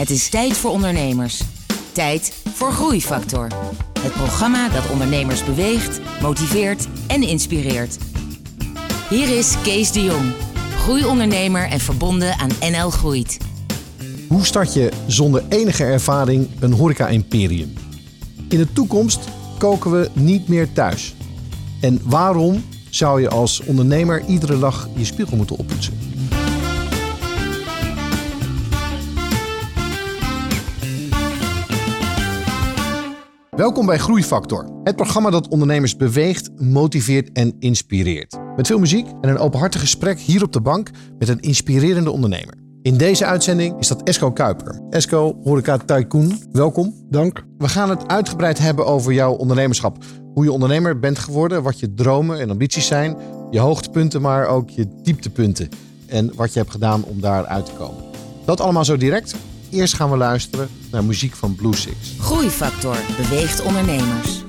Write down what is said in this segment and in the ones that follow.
Het is tijd voor ondernemers. Tijd voor Groeifactor. Het programma dat ondernemers beweegt, motiveert en inspireert. Hier is Kees de Jong, groeiondernemer en verbonden aan NL Groeit. Hoe start je zonder enige ervaring een horeca-imperium? In de toekomst koken we niet meer thuis. En waarom zou je als ondernemer iedere dag je spiegel moeten oppoetsen? Welkom bij Groeifactor, het programma dat ondernemers beweegt, motiveert en inspireert. Met veel muziek en een openhartig gesprek hier op de bank met een inspirerende ondernemer. In deze uitzending is dat Esco Kuiper. Esco, horeca tycoon, welkom. Dank. We gaan het uitgebreid hebben over jouw ondernemerschap. Hoe je ondernemer bent geworden, wat je dromen en ambities zijn. Je hoogtepunten, maar ook je dieptepunten. En wat je hebt gedaan om daar uit te komen. Dat allemaal zo direct. Eerst gaan we luisteren naar muziek van Blue Six. Groeifactor beweegt ondernemers.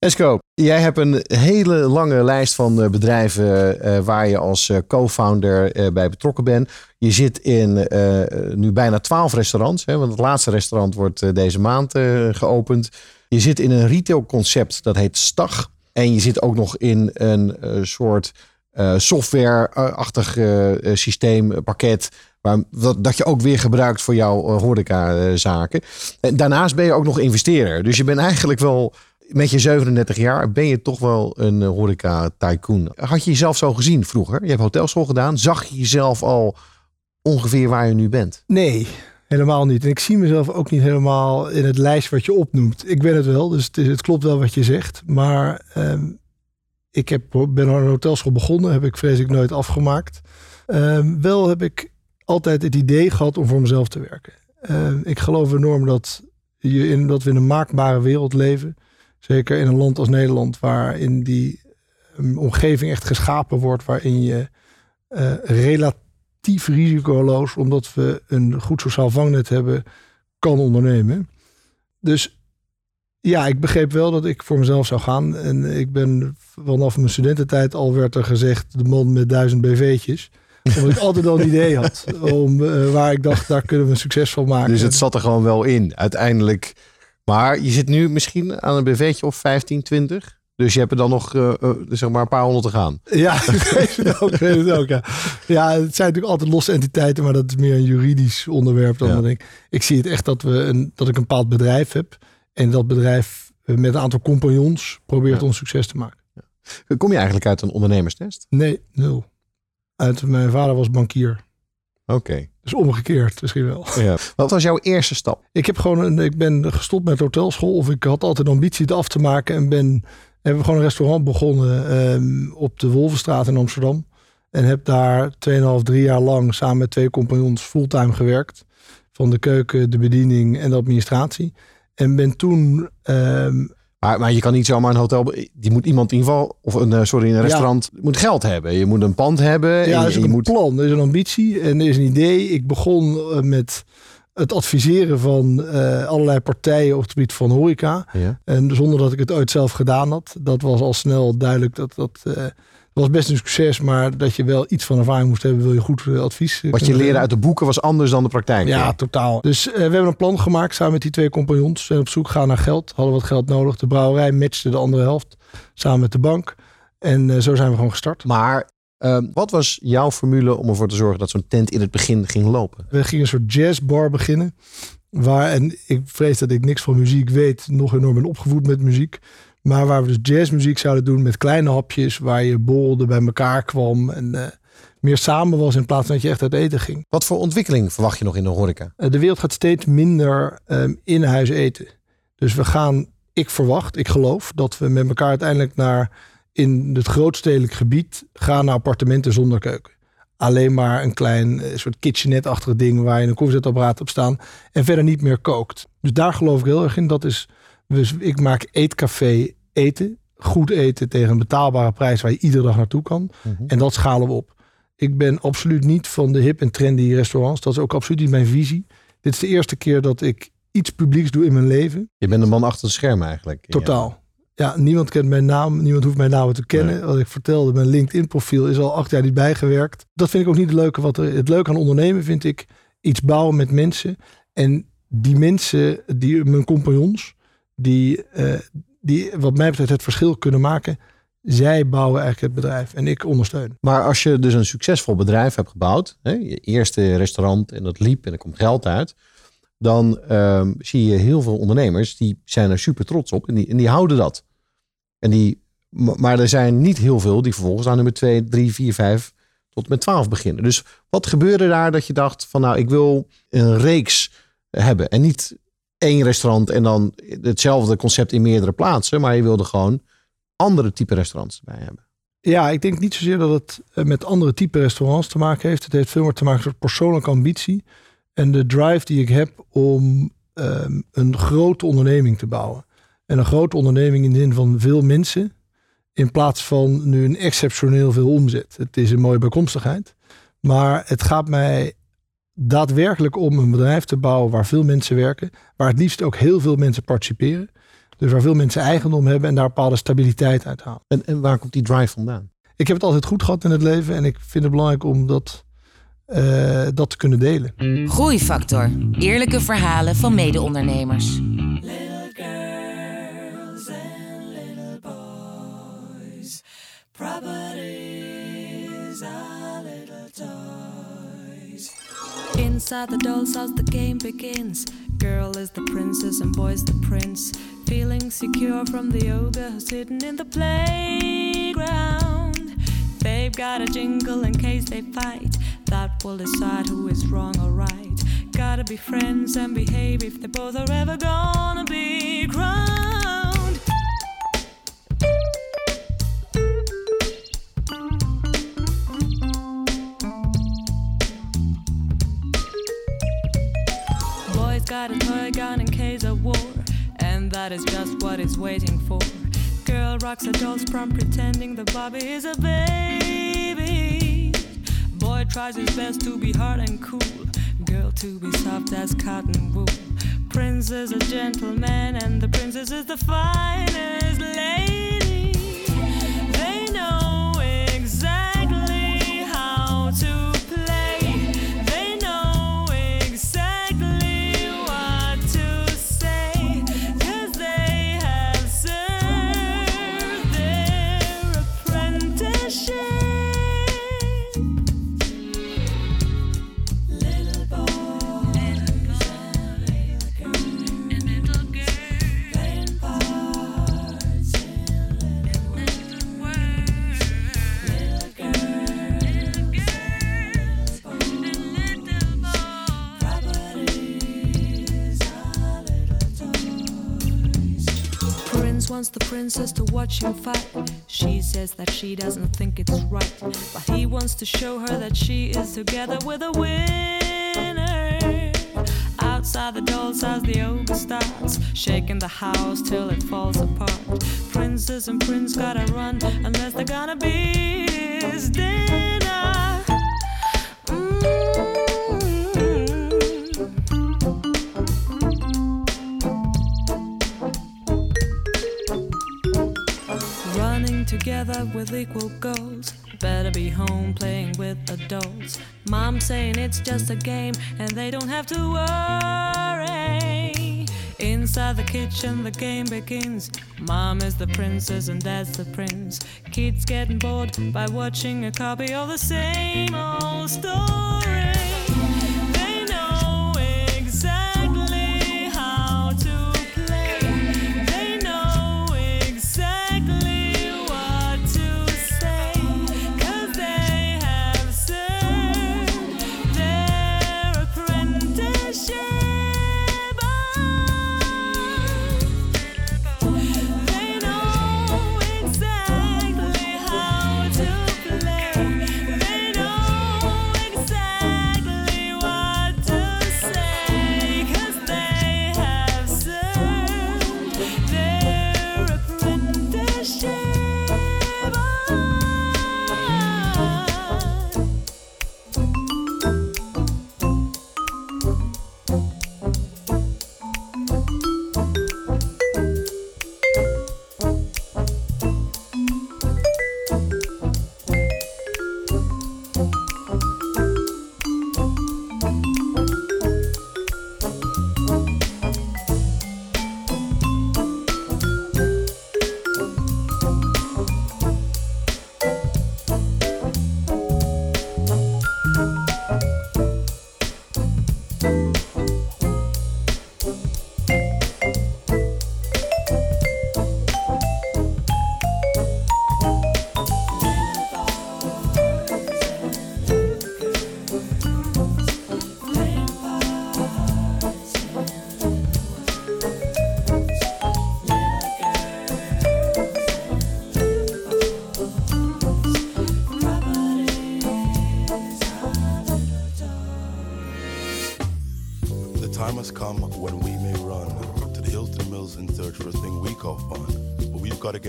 Francesco, jij hebt een hele lange lijst van eh, bedrijven uh, waar je als co-founder bij betrokken bent. Je zit in nu bijna twaalf restaurants, hè, want het laatste restaurant wordt deze maand geopend. Je zit in een retailconcept dat heet Stag. En je zit ook nog in een soort software-achtig systeempakket maar dat, dat je ook weer gebruikt voor jouw horecazaken. En daarnaast ben je ook nog investeerder. Dus je bent eigenlijk wel met je 37 jaar ben je toch wel een horeca tycoon. Had je jezelf zo gezien vroeger? Je hebt hotelschool gedaan. Zag je jezelf al ongeveer waar je nu bent? Nee, helemaal niet. En ik zie mezelf ook niet helemaal in het lijst wat je opnoemt. Ik ben het wel, dus het, klopt wel wat je zegt. Maar um, ik heb, ben aan een hotelschool begonnen, heb ik vrees ik nooit afgemaakt. Um, wel heb ik altijd het idee gehad om voor mezelf te werken. Um, ik geloof enorm dat, je in, dat we in een maakbare wereld leven. Zeker in een land als Nederland, waarin die um, omgeving echt geschapen wordt, waarin je uh, relatief risicoloos, omdat we een goed sociaal vangnet hebben, kan ondernemen. Dus ja, ik begreep wel dat ik voor mezelf zou gaan. En ik ben vanaf mijn studententijd al werd er gezegd, de man met duizend BV'tjes omdat ik altijd al een idee had om, uh, waar ik dacht, daar kunnen we een succes van maken. Dus het zat er gewoon wel in. Uiteindelijk maar je zit nu misschien aan een BV'tje of 15, 20. Dus je hebt er dan nog uh, uh, zeg maar een paar honderd te gaan. Ja, ik weet het ook. Weet het ook ja. ja, het zijn natuurlijk altijd losse entiteiten, maar dat is meer een juridisch onderwerp. Dan ja. ik, ik zie het echt dat, we een, dat ik een bepaald bedrijf heb. En dat bedrijf eh, met een aantal compagnons probeert ja. ons succes te maken. Ja. Kom je eigenlijk uit een ondernemerstest? Nee, nul. Uit, mijn vader was bankier. Oké. Dus omgekeerd misschien wel. Ja. Wat was jouw eerste stap? Ik, heb gewoon een, ik ben gestopt met hotelschool. Of ik had altijd de ambitie het af te maken. En ben, hebben gewoon een restaurant begonnen um, op de Wolvenstraat in Amsterdam. En heb daar 2,5, 3 jaar lang samen met twee compagnons fulltime gewerkt. Van de keuken, de bediening en de administratie. En ben toen um, maar, maar je kan niet zomaar een hotel. Die moet iemand in ieder geval. Of een, eh, sorry, een restaurant. Ja. moet geld hebben. Je moet een pand hebben. Ja, er is je een moet... plan. Er is een ambitie. En er is een idee. Ik begon uh, met het adviseren van uh, allerlei partijen op het gebied van horeca. Ja. En zonder dat ik het ooit zelf gedaan had. Dat was al snel duidelijk dat dat was best een succes, maar dat je wel iets van ervaring moest hebben, wil je goed advies. Wat je leerde uit de boeken was anders dan de praktijk. Ja, ja. totaal. Dus uh, we hebben een plan gemaakt samen met die twee compagnons. We zijn op zoek gaan naar geld. Hadden wat geld nodig. De brouwerij matchte de andere helft samen met de bank. En uh, zo zijn we gewoon gestart. Maar uh, wat was jouw formule om ervoor te zorgen dat zo'n tent in het begin ging lopen? We gingen een soort jazzbar beginnen. Waar, en ik vrees dat ik niks van muziek weet, nog enorm ben opgevoed met muziek. Maar waar we dus jazzmuziek zouden doen met kleine hapjes. Waar je bolde bij elkaar kwam. En uh, meer samen was in plaats van dat je echt uit eten ging. Wat voor ontwikkeling verwacht je nog in de horeca? Uh, de wereld gaat steeds minder um, in huis eten. Dus we gaan, ik verwacht, ik geloof dat we met elkaar uiteindelijk naar in het grootstedelijk gebied gaan naar appartementen zonder keuken. Alleen maar een klein uh, soort kitchenette-achtig ding waar je een koffiezetapparaat op staan en verder niet meer kookt. Dus daar geloof ik heel erg in. Dat is dus ik maak eetcafé eten. Goed eten tegen een betaalbare prijs waar je iedere dag naartoe kan. Mhm. En dat schalen we op. Ik ben absoluut niet van de hip en trendy restaurants. Dat is ook absoluut niet mijn visie. Dit is de eerste keer dat ik iets publieks doe in mijn leven. Je bent een man achter het scherm eigenlijk. Totaal. Ja, niemand kent mijn naam. Niemand hoeft mijn naam te kennen. Nee. Wat ik vertelde, mijn LinkedIn profiel is al acht jaar niet bijgewerkt. Dat vind ik ook niet het leuke. Wat er, het leuke aan ondernemen vind ik iets bouwen met mensen. En die mensen, die, mijn compagnons, die, uh, die wat mij betreft het verschil kunnen maken. Zij bouwen eigenlijk het bedrijf en ik ondersteun. Maar als je dus een succesvol bedrijf hebt gebouwd, hè, je eerste restaurant en dat liep en er komt geld uit, dan um, zie je heel veel ondernemers die zijn er super trots op en die, en die houden dat. En die, maar er zijn niet heel veel die vervolgens aan nummer 2, 3, 4, 5 tot met 12 beginnen. Dus wat gebeurde daar dat je dacht van nou ik wil een reeks hebben en niet één restaurant en dan hetzelfde concept in meerdere plaatsen. Maar je wilde gewoon andere type restaurants bij hebben. Ja, ik denk niet zozeer dat het eh, met andere type restaurants te maken heeft. Het heeft veel meer te maken met persoonlijke ambitie. En de drive die ik heb om um, een grote onderneming te bouwen. En een grote onderneming in de zin van veel mensen. In plaats van nu een exceptioneel veel omzet. Het is een mooie bijkomstigheid. Maar het gaat mij daadwerkelijk om een bedrijf te bouwen waar veel mensen werken, waar het liefst ook heel veel mensen participeren. Dus waar veel mensen eigendom hebben en daar bepaalde stabiliteit uit halen. En, en waar komt die drive vandaan? Ik heb het altijd goed gehad in het leven en ik vind het belangrijk om dat, uh, dat te kunnen delen. Groeifactor. Eerlijke verhalen van mede-ondernemers. Inside the doll's house, the game begins. Girl is the princess and boy's the prince. Feeling secure from the ogre who's hidden in the playground. They've got a jingle in case they fight. That will decide who is wrong or right. Gotta be friends and behave if they both are ever gonna be crowned. Got a toy gun in case of war, and that is just what it's waiting for. Girl rocks a doll's prom pretending the Bobby is a baby. Boy tries his best to be hard and cool, girl to be soft as cotton wool. Prince is a gentleman, and the princess is the finest lady. Wants the princess to watch him fight. She says that she doesn't think it's right, but he wants to show her that she is together with a winner. Outside the doll's house, the ogre starts shaking the house till it falls apart. Princess and prince gotta run unless they're gonna be his dinner. Together with equal goals. Better be home playing with adults. Mom saying it's just a game and they don't have to worry. Inside the kitchen, the game begins. Mom is the princess and dad's the prince. Kids getting bored by watching a copy of the same old story.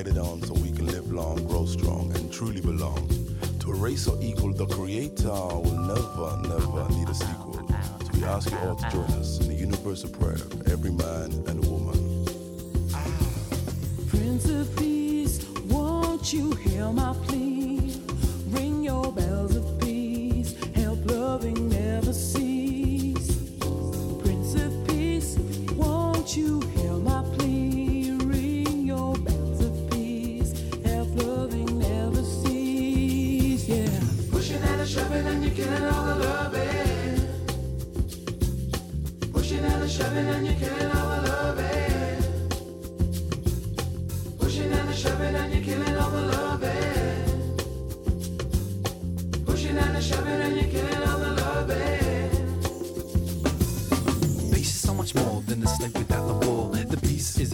Get it on so we can live long, grow strong, and truly belong. To a race so equal, the creator will never, never need a sequel. So we ask you all to join us in the universal prayer of every man and woman. Prince of Peace, won't you hear my plea? Ring your bells of peace, help loving never cease.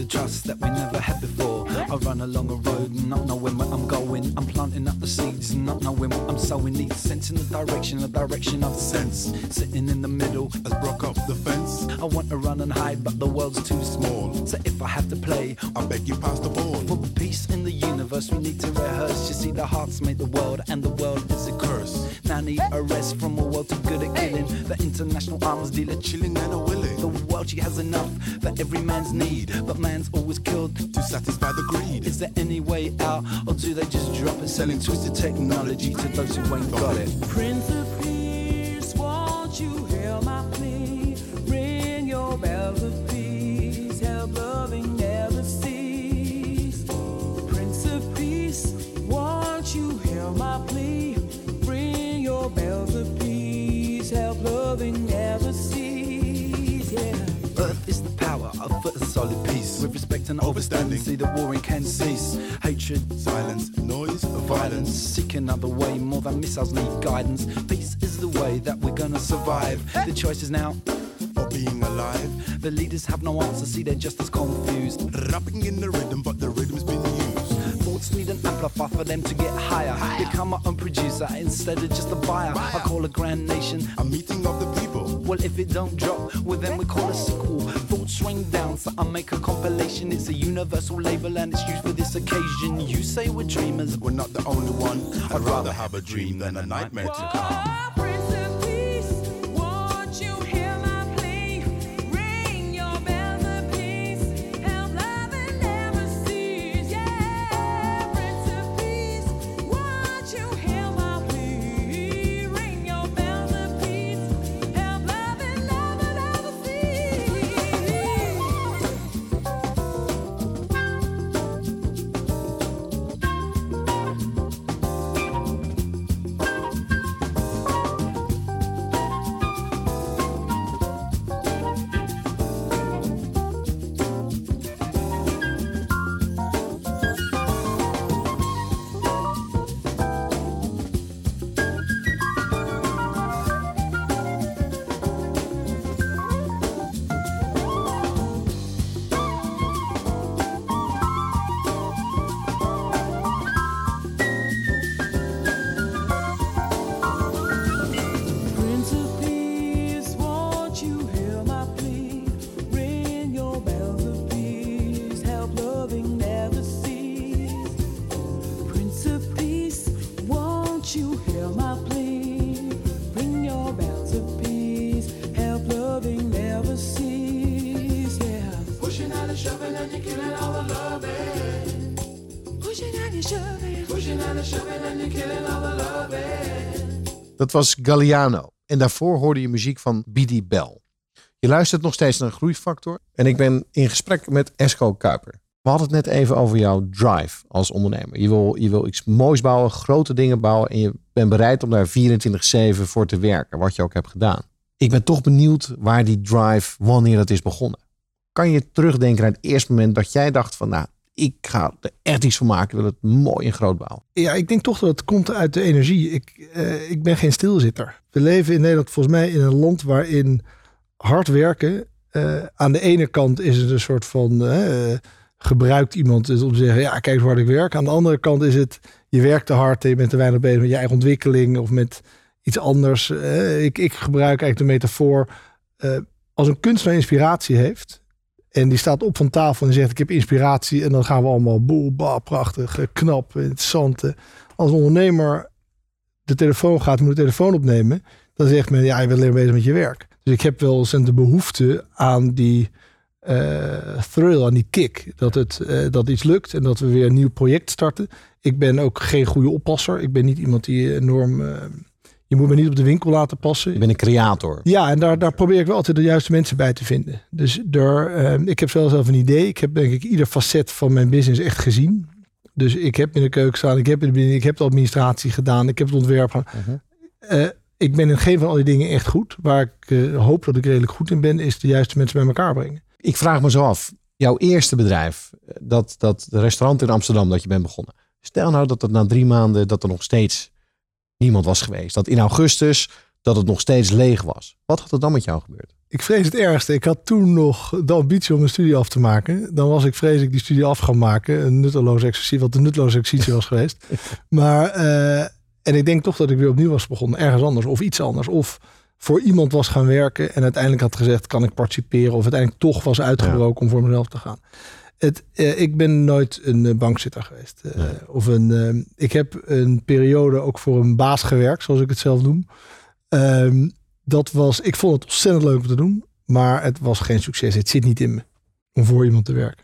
Trust that we never had before. I run along a road, not knowing where I'm going. I'm planting up the seeds, not knowing what I'm sowing. Need sense in the direction, the direction of sense. Sitting in the middle, Has broke up the fence. I want to run and hide, but the world's too small. So if I have to play, I beg you pass the ball. for peace in the universe, we need to rehearse. You see, the hearts made the world, and the world is a curse. Now I need a rest from a world too good at killing. The international arms dealer Chilling and willing she has enough for every man's need, but man's always killed. to satisfy the greed. Is there any way out, or do they just drop it, selling twisted technology to those who ain't got it? Prince of Peace, won't you hear my plea? Ring your bells of peace, help loving never cease. Prince of Peace, won't you hear my plea? Ring your bells of peace, help loving never cease. Earth is the of a solid peace. With respect and overstanding, see the warring can cease. Hatred, Silence, noise, violence, seek another way. More than missiles need guidance. Peace is the way that we're gonna survive. The choice is now. For being alive. The leaders have no answer, see they're just as confused. Rapping in the rhythm, but the rhythm's. Thoughts need an amplifier for them to get higher. Become my own producer instead of just a buyer. I call a grand nation. A meeting of the people. Well, if it don't drop, well then we call a sequel. Thoughts rain down, so I make a compilation. It's a universal label and it's used for this occasion. You say we're dreamers, We're not the only one. I'd rather have a dream than a nightmare to come. Dat was Galliano. En daarvoor hoorde je muziek van BD Bell. Je luistert nog steeds naar Groeifactor. En ik ben in gesprek met Esco Kuiper. We hadden het net even over jouw drive als ondernemer. Je wil, je wil iets moois bouwen, grote dingen bouwen. En je bent bereid om daar 24-7 voor te werken. Wat je ook hebt gedaan. Ik ben toch benieuwd waar die drive, wanneer dat is begonnen. Kan je terugdenken aan het eerste moment dat jij dacht van... nou, ik ga er echt iets van maken. Wil het mooi en groot bouwen. Ja, ik denk toch dat het komt uit de energie. Ik, eh, ik ben geen stilzitter. We leven in Nederland volgens mij in een land waarin hard werken. eh, aan de ene kant is het een soort van. eh, gebruikt iemand om te zeggen: ja, kijk hard ik werk. Aan de andere kant is het. Je werkt te hard en je bent te weinig bezig met je eigen ontwikkeling of met iets anders. Ik, ik gebruik eigenlijk de metafoor. als een kunstenaar inspiratie heeft. En die staat op van tafel en zegt: Ik heb inspiratie. En dan gaan we allemaal boel, bah, prachtig, eh, knap, interessant. eh. Als ondernemer de telefoon gaat, moet de telefoon opnemen. Dan zegt men: Ja, je bent alleen bezig met je werk. Dus ik heb wel eens de behoefte aan die eh, thrill, aan die kick. Dat, het, dat iets lukt en dat we weer een nieuw project starten. Ik ben ook geen goede oppasser. Ik ben niet iemand die enorm... je moet me niet op de winkel laten passen. Je bent een creator. Ja, en daar, daar probeer ik wel altijd de juiste mensen bij te vinden. Dus daar, eh, ik heb zelfs zelf een idee. Ik heb denk ik ieder facet van mijn business echt gezien. Dus ik heb in de keuken staan, ik heb in de ik heb de administratie gedaan, ik heb het ontwerp gedaan. Eh, ik ben in geen van al die dingen echt goed. Waar ik eh, hoop dat ik redelijk goed in ben, is de juiste mensen bij elkaar brengen. Ik vraag me zo af, jouw eerste bedrijf, dat, dat restaurant in Amsterdam dat je bent begonnen. Stel nou dat het na drie maanden dat er nog steeds niemand was geweest. Dat in augustus dat het nog steeds leeg was. Wat had er dan met jou gebeurd? Ik vrees het ergste. Ik had toen nog de ambitie om een studie af te maken. Dan was ik vrees ik die studie af gaan maken. Een nutteloze exercitie, wat een nutteloze exercitie was geweest. Maar, eh, en ik denk toch dat ik weer opnieuw was begonnen. Ergens anders of iets anders. Of voor iemand was gaan werken en uiteindelijk had gezegd, kan ik participeren? Of uiteindelijk toch was uitgebroken om voor mezelf te gaan. Het, eh, ik ben nooit een eh, bankzitter geweest. Eh, Of een, ik heb een periode ook voor een baas gewerkt, zoals ik het zelf noem. Ehm, dat was, ik vond het ontzettend leuk om te doen, maar het was geen succes. Het zit niet in me om voor iemand te werken.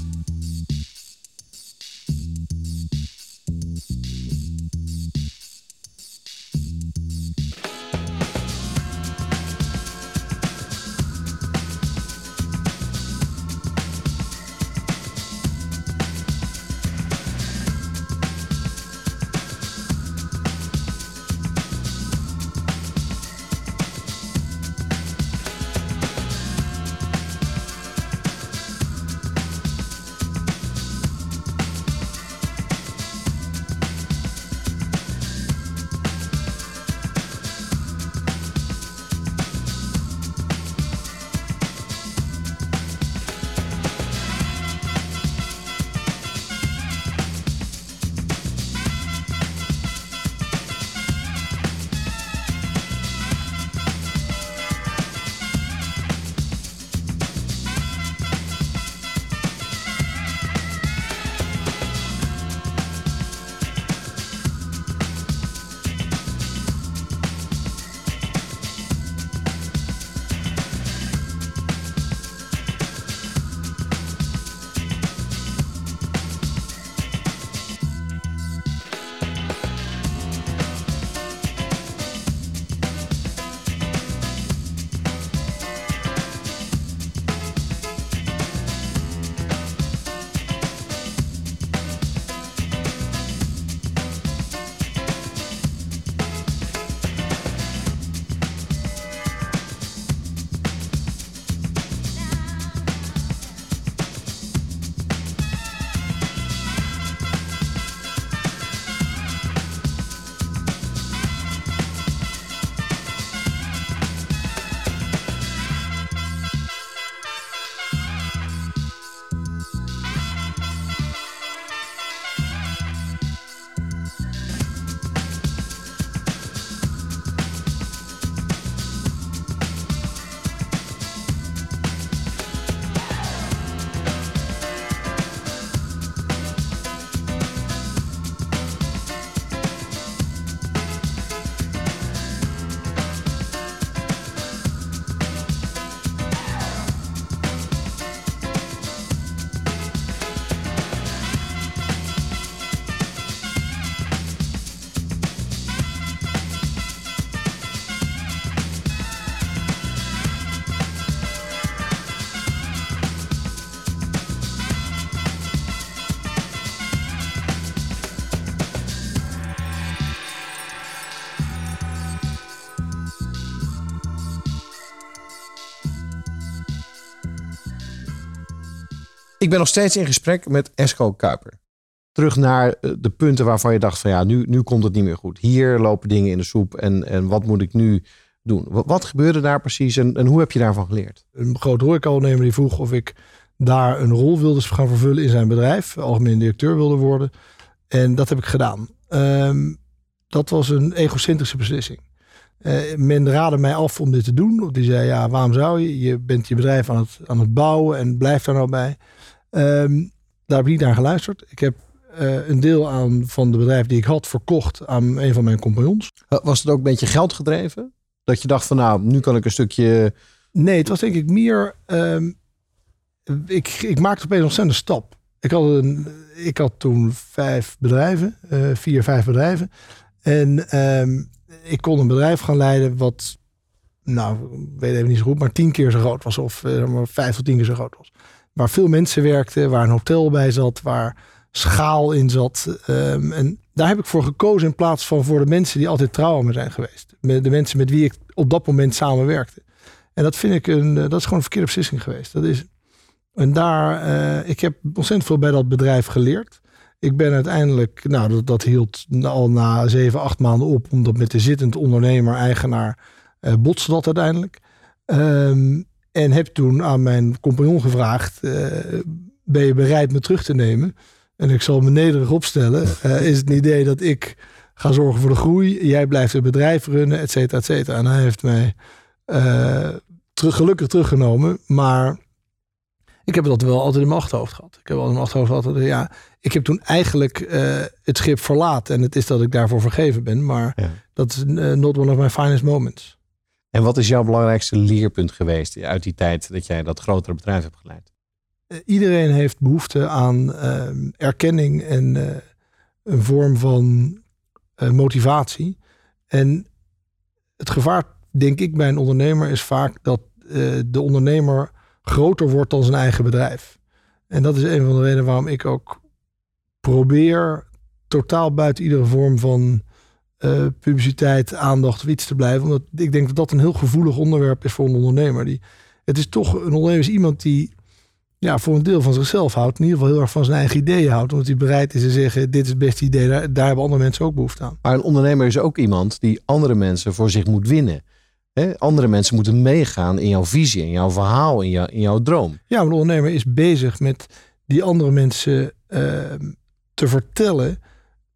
Ik ben nog steeds in gesprek met Esco Kuiper. Terug naar eh, de punten waarvan je dacht van ja, nu, nu komt het niet meer goed. Hier lopen dingen in de soep en, en wat moet ik nu doen? Wat, gebeurde daar precies en, en hoe heb je daarvan geleerd? Een groot horecaondernemer die vroeg of ik daar een rol wilde gaan vervullen in zijn bedrijf. Algemeen directeur wilde worden. En dat heb ik gedaan. Ehm, dat was een egocentrische beslissing. Uh, men raadde mij af om dit te doen. Die zei, ja, waarom zou je? Je bent je bedrijf aan het, aan het bouwen en blijf daar nou bij. Ehm, daar heb ik niet naar geluisterd. Ik heb uh, een deel aan van de bedrijf die ik had verkocht aan een van mijn compagnons. Was het ook een beetje geld gedreven? Dat je dacht van nou, nu kan ik een stukje... Nee, het was denk ik meer... Um, ik, ik maakte opeens een ontzettende stap. Ik had, een, ik had toen vijf bedrijven, uh, vier, vijf bedrijven. En um, ik kon een bedrijf gaan leiden wat, nou, ik weet even niet zo goed, maar tien keer zo groot was. Of uh, maar vijf tot tien keer zo groot was. Waar veel mensen werkten, waar een hotel bij zat, waar schaal in zat. Um, en daar heb ik voor gekozen in plaats van voor de mensen die altijd trouw aan me zijn geweest. De mensen met wie ik op dat moment samenwerkte. En dat vind ik een, dat is gewoon een verkeerde beslissing geweest. Dat is, en daar, uh, ik heb ontzettend veel bij dat bedrijf geleerd. Ik ben uiteindelijk, nou dat, hield al na zeven, acht maanden op, omdat met de zittend ondernemer, eigenaar, uh, botste dat uiteindelijk. Um, en heb toen aan mijn compagnon gevraagd, uh, ben je bereid me terug te nemen? En ik zal me nederig opstellen. Uh, is het een idee dat ik ga zorgen voor de groei, jij blijft het bedrijf runnen, et cetera, et cetera. En hij heeft mij terug, gelukkig teruggenomen, maar ik heb dat wel altijd in mijn achterhoofd gehad. Ik heb altijd in mijn achterhoofd gehad. Ja, ik heb toen eigenlijk het schip verlaten. En het is dat ik daarvoor vergeven ben. Maar ja. dat is not one of my finest moments. En wat is jouw belangrijkste leerpunt geweest uit die tijd dat jij dat grotere bedrijf hebt geleid? Uh, iedereen heeft behoefte aan ehm, erkenning en een vorm van motivatie. En het gevaar, denk ik, bij een ondernemer is vaak dat de ondernemer groter wordt dan zijn eigen bedrijf. En dat is een van de redenen waarom ik ook probeer totaal buiten iedere vorm van uh, publiciteit, aandacht of iets te blijven. Omdat ik denk dat dat een heel gevoelig onderwerp is voor een ondernemer. Die, het is toch, een ondernemer is iemand die ja, voor een deel van zichzelf houdt. In ieder geval heel erg van zijn eigen ideeën houdt. Omdat hij bereid is te zeggen, dit is het beste idee. Daar, daar hebben andere mensen ook behoefte aan. Maar een ondernemer is ook iemand die andere mensen voor zich moet winnen. He, andere mensen moeten meegaan in jouw visie, in jouw verhaal, in, jou, in jouw droom. Ja, een ondernemer is bezig met die andere mensen uh, te vertellen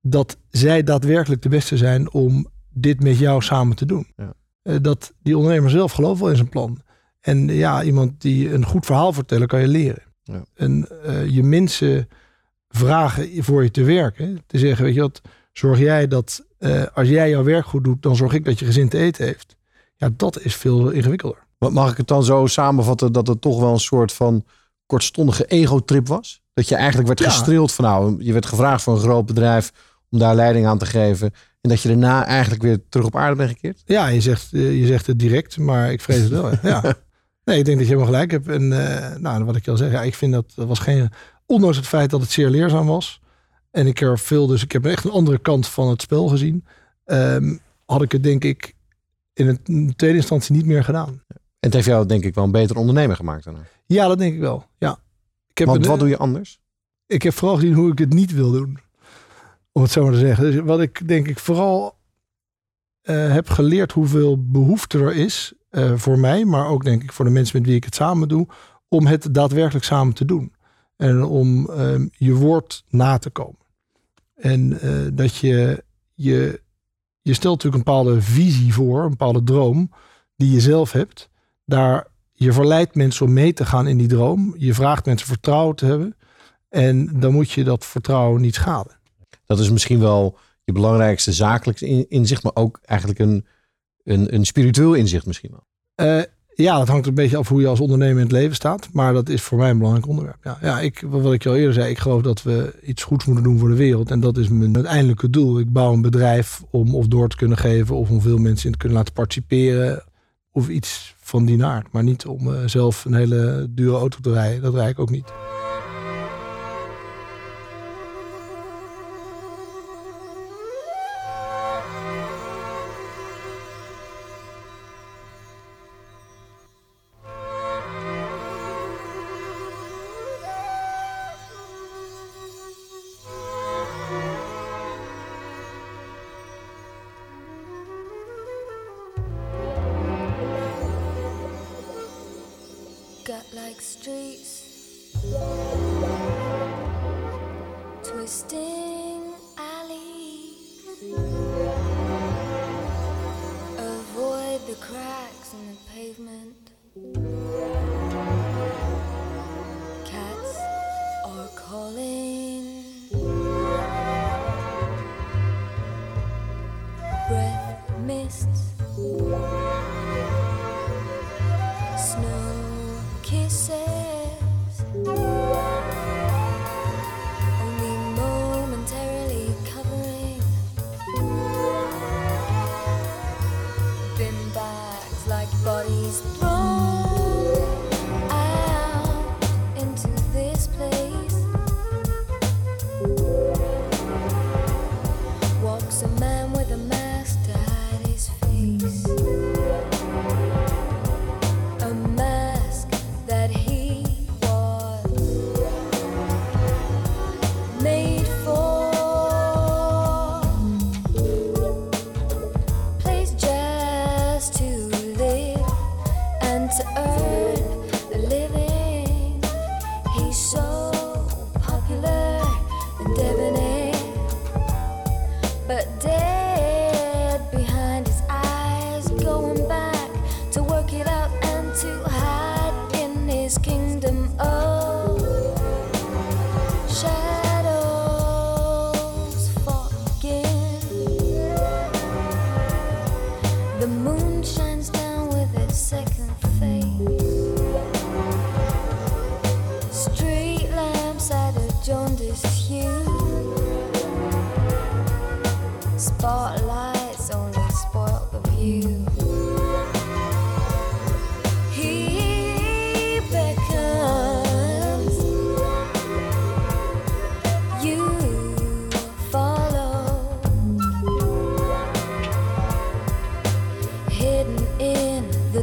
dat zij daadwerkelijk de beste zijn om dit met jou samen te doen. Ja. Uh, dat die ondernemer zelf gelooft wel in zijn plan. En ja, iemand die een goed verhaal vertellen, kan je leren. Ja. En uh, je mensen vragen voor je te werken. Te zeggen, weet je wat, zorg jij dat als jij jouw werk goed doet, dan zorg ik dat je gezin te eten heeft. Ja, dat is veel ingewikkelder. Wat mag ik het dan zo samenvatten dat het toch wel een soort van kortstondige ego-trip was? Dat je eigenlijk werd ja. gestreeld van nou, je werd gevraagd voor een groot bedrijf om daar leiding aan te geven. En dat je daarna eigenlijk weer terug op aarde bent gekeerd? Ja, je zegt, je zegt het direct, maar ik vrees het wel. ja. Nee, ik denk dat je helemaal gelijk hebt. En uh, nou, wat ik al zeg, ja, ik vind dat, dat was geen. Ondanks het feit dat het zeer leerzaam was. En ik er veel, dus ik heb echt een andere kant van het spel gezien. Um, had ik het denk ik in een tweede instantie niet meer gedaan. En het heeft jou denk ik wel een beter ondernemer gemaakt daarna. Ja, dat denk ik wel. Ja. Ik heb Want een, wat doe je anders? Ik heb vooral gezien hoe ik het niet wil doen. Om het zo maar te zeggen. Dus wat ik denk ik vooral uh, heb geleerd hoeveel behoefte er is uh, voor mij, maar ook denk ik voor de mensen met wie ik het samen doe, om het daadwerkelijk samen te doen. En om uh, je woord na te komen. En eh, dat je je je stelt natuurlijk een bepaalde visie voor, een bepaalde droom die je zelf hebt. Daar, je verleidt mensen om mee te gaan in die droom. Je vraagt mensen vertrouwen te hebben. En dan moet je dat vertrouwen niet schaden. Dat is misschien wel je belangrijkste zakelijk inzicht, maar ook eigenlijk een, een, een spiritueel inzicht misschien wel. Uh, ja, dat hangt een beetje af hoe je als ondernemer in het leven staat. Maar dat is voor mij een belangrijk onderwerp. Ja, ja ik, wat ik al eerder zei, ik geloof dat we iets goeds moeten doen voor de wereld. En dat is mijn uiteindelijke doel. Ik bouw een bedrijf om of door te kunnen geven of om veel mensen in te kunnen laten participeren. Of iets van die naart. Maar niet om uh, zelf een hele dure auto te rijden. Dat rijd ik ook niet. like streets twisting.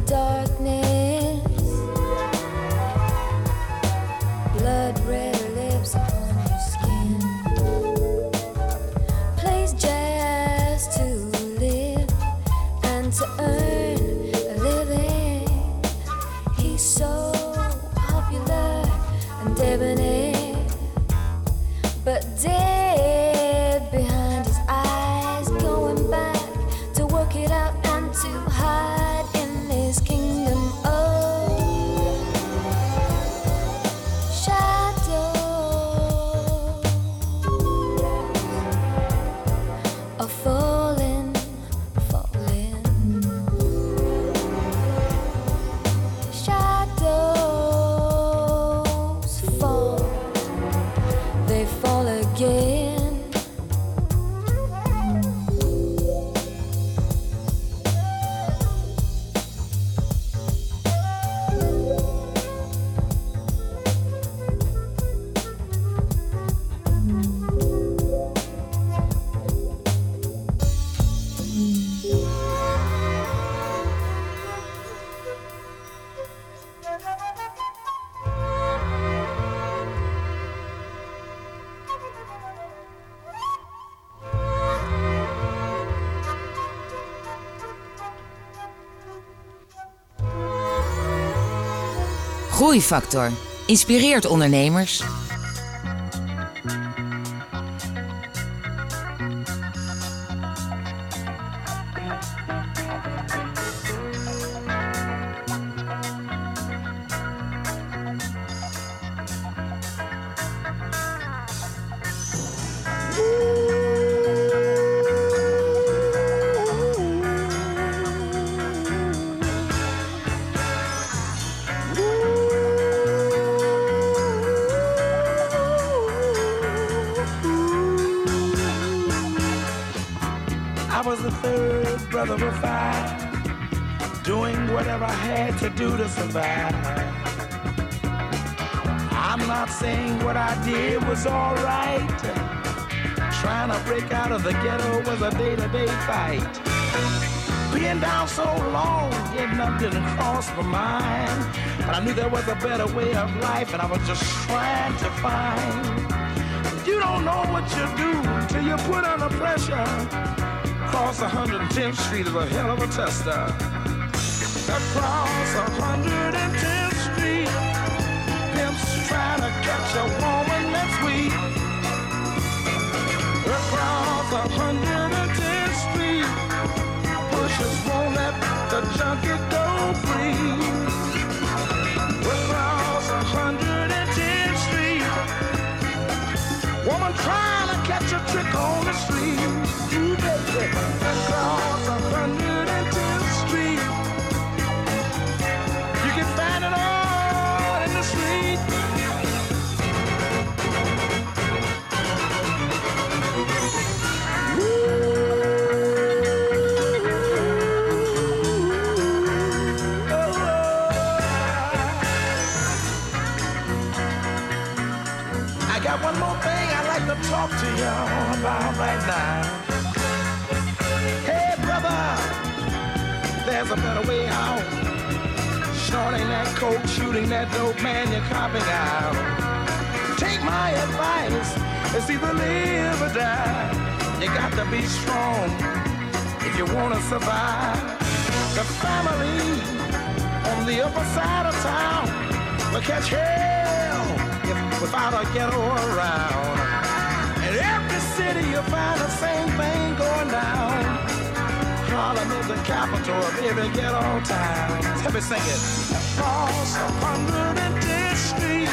dark. Groeifactor. Inspireert ondernemers. Being down so long, yet nothing crossed my mind. But I knew there was a better way of life, and I was just trying to find. You don't know what you do till you put under pressure. Cross 110th Street is a hell of a tester. Across 110th Street, pimps trying to catch a woman that's weak. Across 110th trying to catch a trick on the street. Snorting that coke, shooting that dope, man, you're copping out. Take my advice, it's either live or die. You got to be strong if you want to survive. The family on the upper side of town will catch hell if, without a ghetto around. In every city you'll find the same thing going down. Harlem is the capital of every ghetto town. Let me sing it across 110th Street.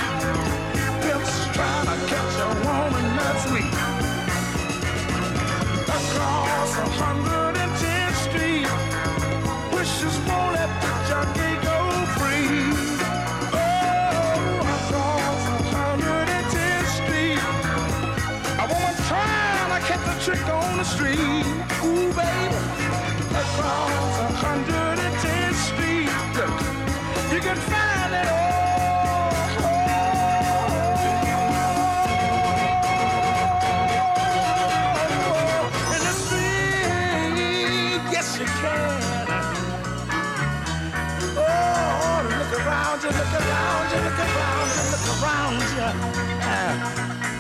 Pimps trying to catch a woman that's weak. Across 100.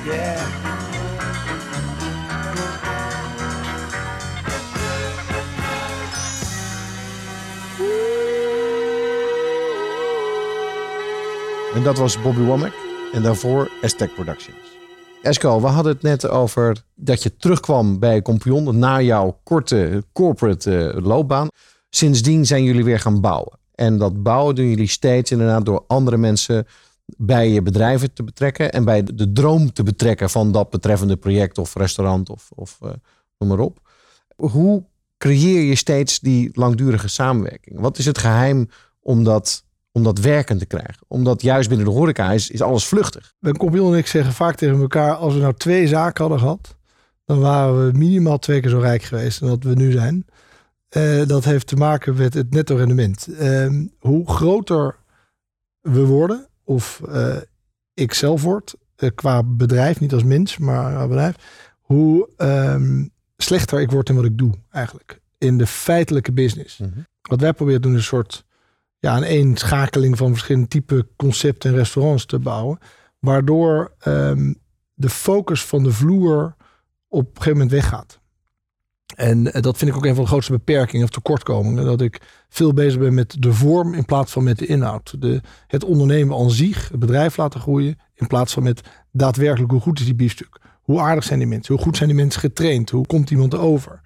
Yeah. En dat was Bobby Womack. En daarvoor Aztec Productions. Esco, we hadden het net over dat je terugkwam bij Compion na jouw korte corporate eh, loopbaan. Sindsdien zijn jullie weer gaan bouwen. En dat bouwen doen jullie steeds inderdaad door andere mensen bij je bedrijven te betrekken. En bij de droom te betrekken van dat betreffende project of restaurant of, of eh, noem maar op. Hoe creëer je steeds die langdurige samenwerking? Wat is het geheim om dat, om dat werkend te krijgen? Omdat juist binnen de horeca is, is alles vluchtig. Mijn compagnon en ik zeggen vaak tegen elkaar... als we nou twee zaken hadden gehad... dan waren we minimaal twee keer zo rijk geweest dan dat we nu zijn. Eh, dat heeft te maken met het netto rendement. Ehm, hoe groter we worden, of eh, ik zelf word... eh, qua bedrijf, niet als mens, maar als bedrijf... hoe ehm, slechter ik word in wat ik doe eigenlijk. In de feitelijke business. Wat wij proberen te doen is een soort ja, een eenschakeling van verschillende type concepten en restaurants te bouwen. Waardoor ehm, de focus van de vloer op een gegeven moment weggaat. En eh, dat vind ik ook een van de grootste beperkingen of tekortkomingen. Dat ik veel bezig ben met de vorm in plaats van met de inhoud. De, het ondernemen aan zich, het bedrijf laten groeien. In plaats van met daadwerkelijk hoe goed is die biefstuk. Hoe aardig zijn die mensen? Hoe goed zijn die mensen getraind? Hoe komt iemand over?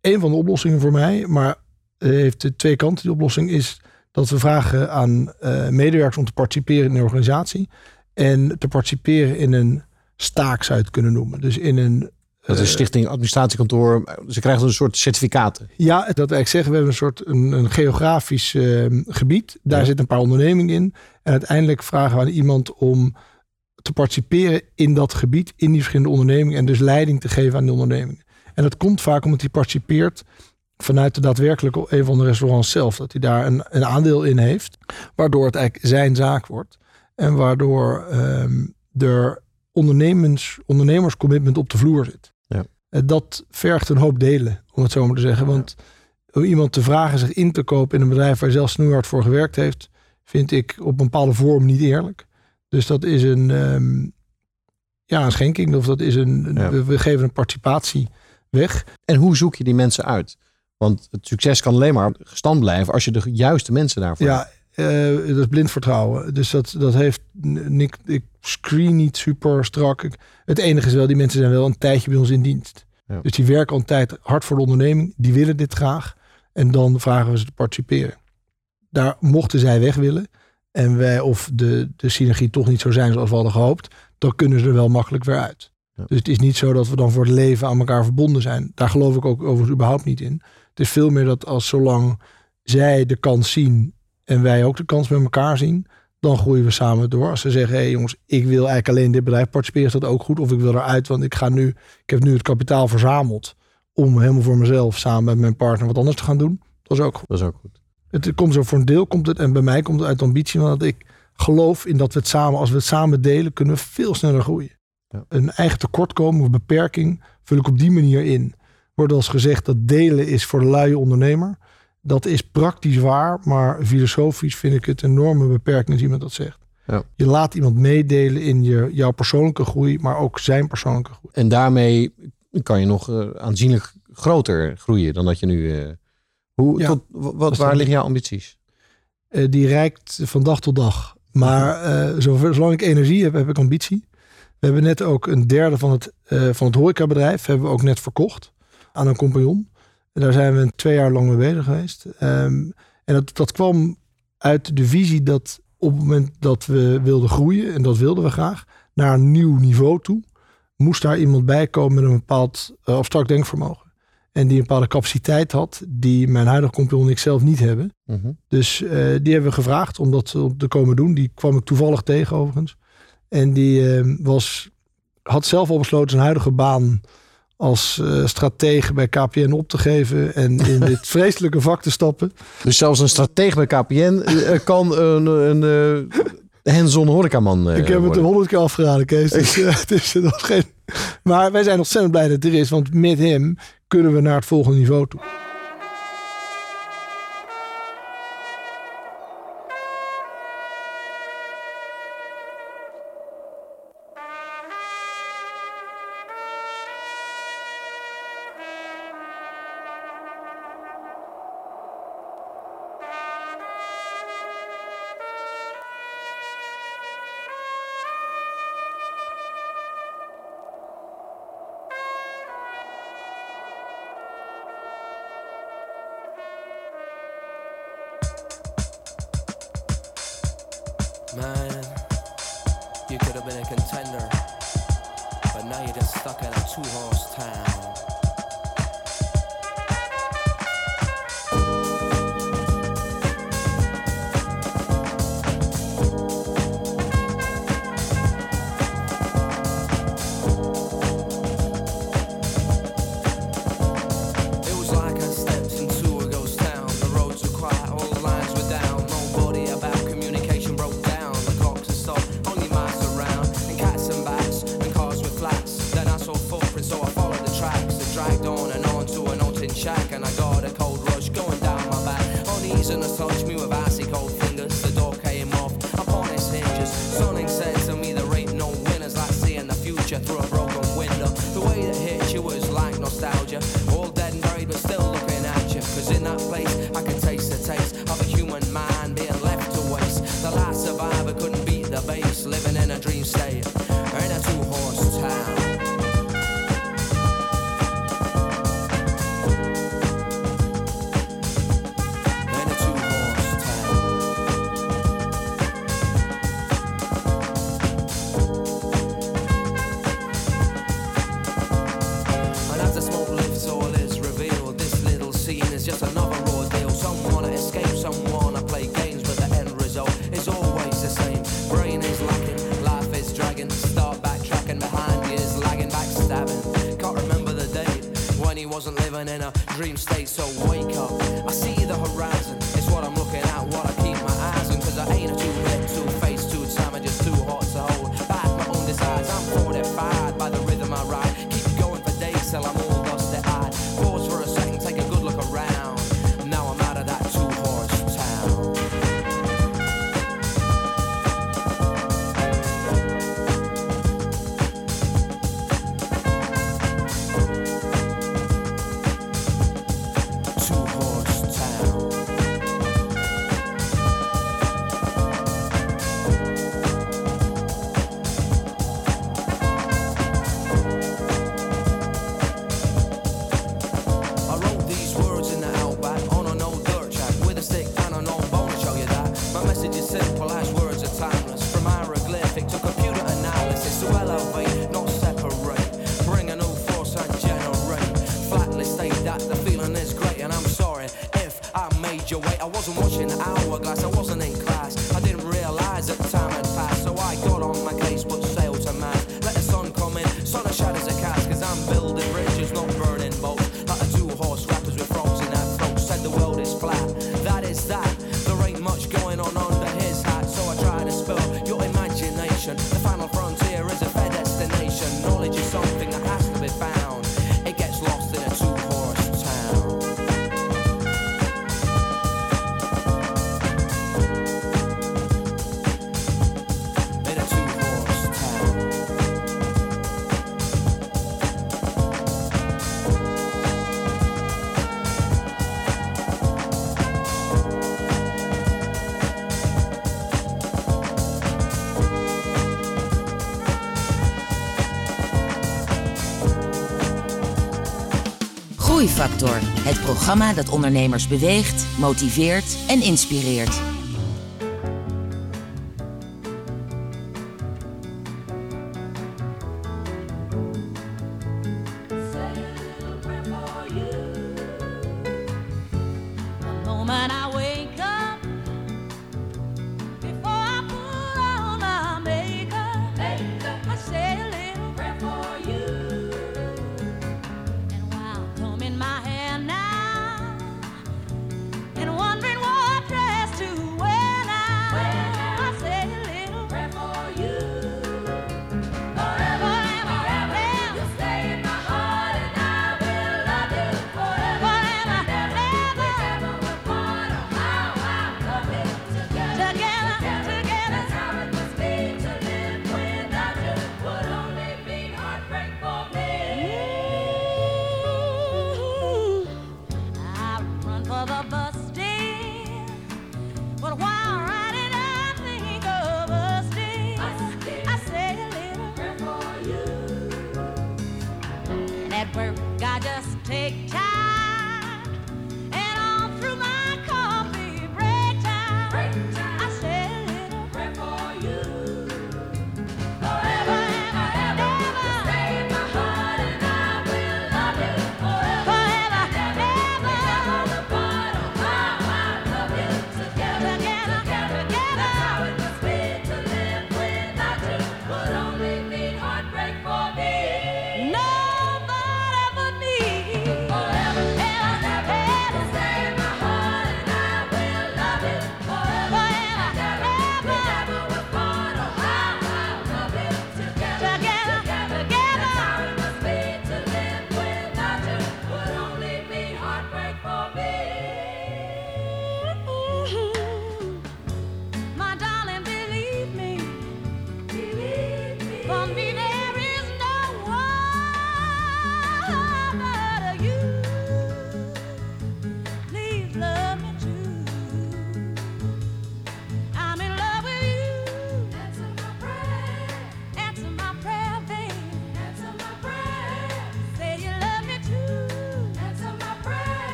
Een van de oplossingen voor mij, maar eh, heeft de twee kanten. Die oplossing is dat we vragen aan eh, medewerkers om te participeren in een organisatie. En te participeren in een staak zou je het kunnen noemen. Dus in een Dat is stichting administratiekantoor. Ze krijgen een soort certificaten. Ja, dat wil eigenlijk zeggen, we hebben een soort een, een geografisch eh, gebied. Daar Ja. zitten een paar ondernemingen in. En uiteindelijk vragen we aan iemand om te participeren in dat gebied, in die verschillende ondernemingen. En dus leiding te geven aan die ondernemingen. En dat komt vaak omdat hij participeert vanuit de daadwerkelijke een van de restaurants zelf. Dat hij daar een, een aandeel in heeft. Waardoor het eigenlijk zijn zaak wordt. En waardoor ehm, er ondernemers, ondernemerscommitment op de vloer zit. Ja. Dat vergt een hoop delen, om het zo maar te zeggen. Want om iemand te vragen zich in te kopen in een bedrijf waar hij zelf snoeihard voor gewerkt heeft, vind ik op een bepaalde vorm niet eerlijk. Dus dat is een, ehm, ja, een schenking. Of dat is een, Ja. we, we geven een participatie weg. En hoe zoek je die mensen uit? Want het succes kan alleen maar gestand blijven als je de juiste mensen daarvoor hebt. Eh, dat is blind vertrouwen. Dus dat, dat heeft Nick, ik screen niet super strak. Ik- het enige is wel, die mensen zijn wel een tijdje bij ons in dienst. Ja. Dus die werken al een tijd hard voor de onderneming. Die willen dit graag. En dan vragen we ze te participeren. Daar mochten zij weg willen. En wij, of de, de synergie toch niet zo zijn zoals we hadden gehoopt. Dan kunnen ze er wel makkelijk weer uit. Ja. Dus het is niet zo dat we dan voor het leven aan elkaar verbonden zijn. Daar geloof ik ook overigens überhaupt niet in. Het is veel meer dat als zolang zij de kans zien en wij ook de kans met elkaar zien, dan groeien we samen door. Als ze zeggen, hé hey jongens, ik wil eigenlijk alleen in dit bedrijf participeren, is dat ook goed. Of ik wil eruit, want ik ga nu, ik heb nu het kapitaal verzameld om helemaal voor mezelf samen met mijn partner wat anders te gaan doen. Dat is ook goed. Dat is ook goed. Het komt zo voor een deel komt het en bij mij komt het uit ambitie, want ik geloof in dat we het samen, als we het samen delen, kunnen we veel sneller groeien. Ja. Een eigen tekortkomen of beperking vul ik op die manier in. Wordt als gezegd dat delen is voor de luie ondernemer. Dat is praktisch waar, maar filosofisch vind ik het een enorme beperking als iemand dat zegt. Ja. Je laat iemand meedelen in je, jouw persoonlijke groei, maar ook zijn persoonlijke groei. En daarmee kan je nog eh, aanzienlijk groter groeien dan dat je nu... eh, hoe, Ja, tot, wa- wat, waar liggen jouw ambities? Eh, die reikt van dag tot dag. Maar zolang ik energie heb, heb ik ambitie. We hebben net ook een derde van het, van het horecabedrijf hebben we ook net verkocht aan een compagnon. En daar zijn we twee jaar lang mee bezig geweest. Ehm, en dat, dat kwam uit de visie dat op het moment dat we wilden groeien, en dat wilden we graag, naar een nieuw niveau toe, moest daar iemand bij komen met een bepaald eh, abstract denkvermogen. En die een bepaalde capaciteit had, die mijn huidige compagnon en ik zelf niet hebben. Mhm. Dus eh, die hebben we gevraagd om dat te komen doen. Die kwam ik toevallig tegen overigens. En die eh, was, had zelf al besloten zijn huidige baan als eh stratege bij KPN op te geven. En in dit vreselijke vak te stappen. Dus zelfs een stratege bij KPN eh, kan een, een, eh hands-on horecaman ik heb het worden. een honderd keer afgeraden, Kees. Dus, het is nog geen... Maar wij zijn ontzettend blij dat het er is. Want met hem kunnen we naar het volgende niveau toe. Groeifactor, het programma dat ondernemers beweegt, motiveert en inspireert.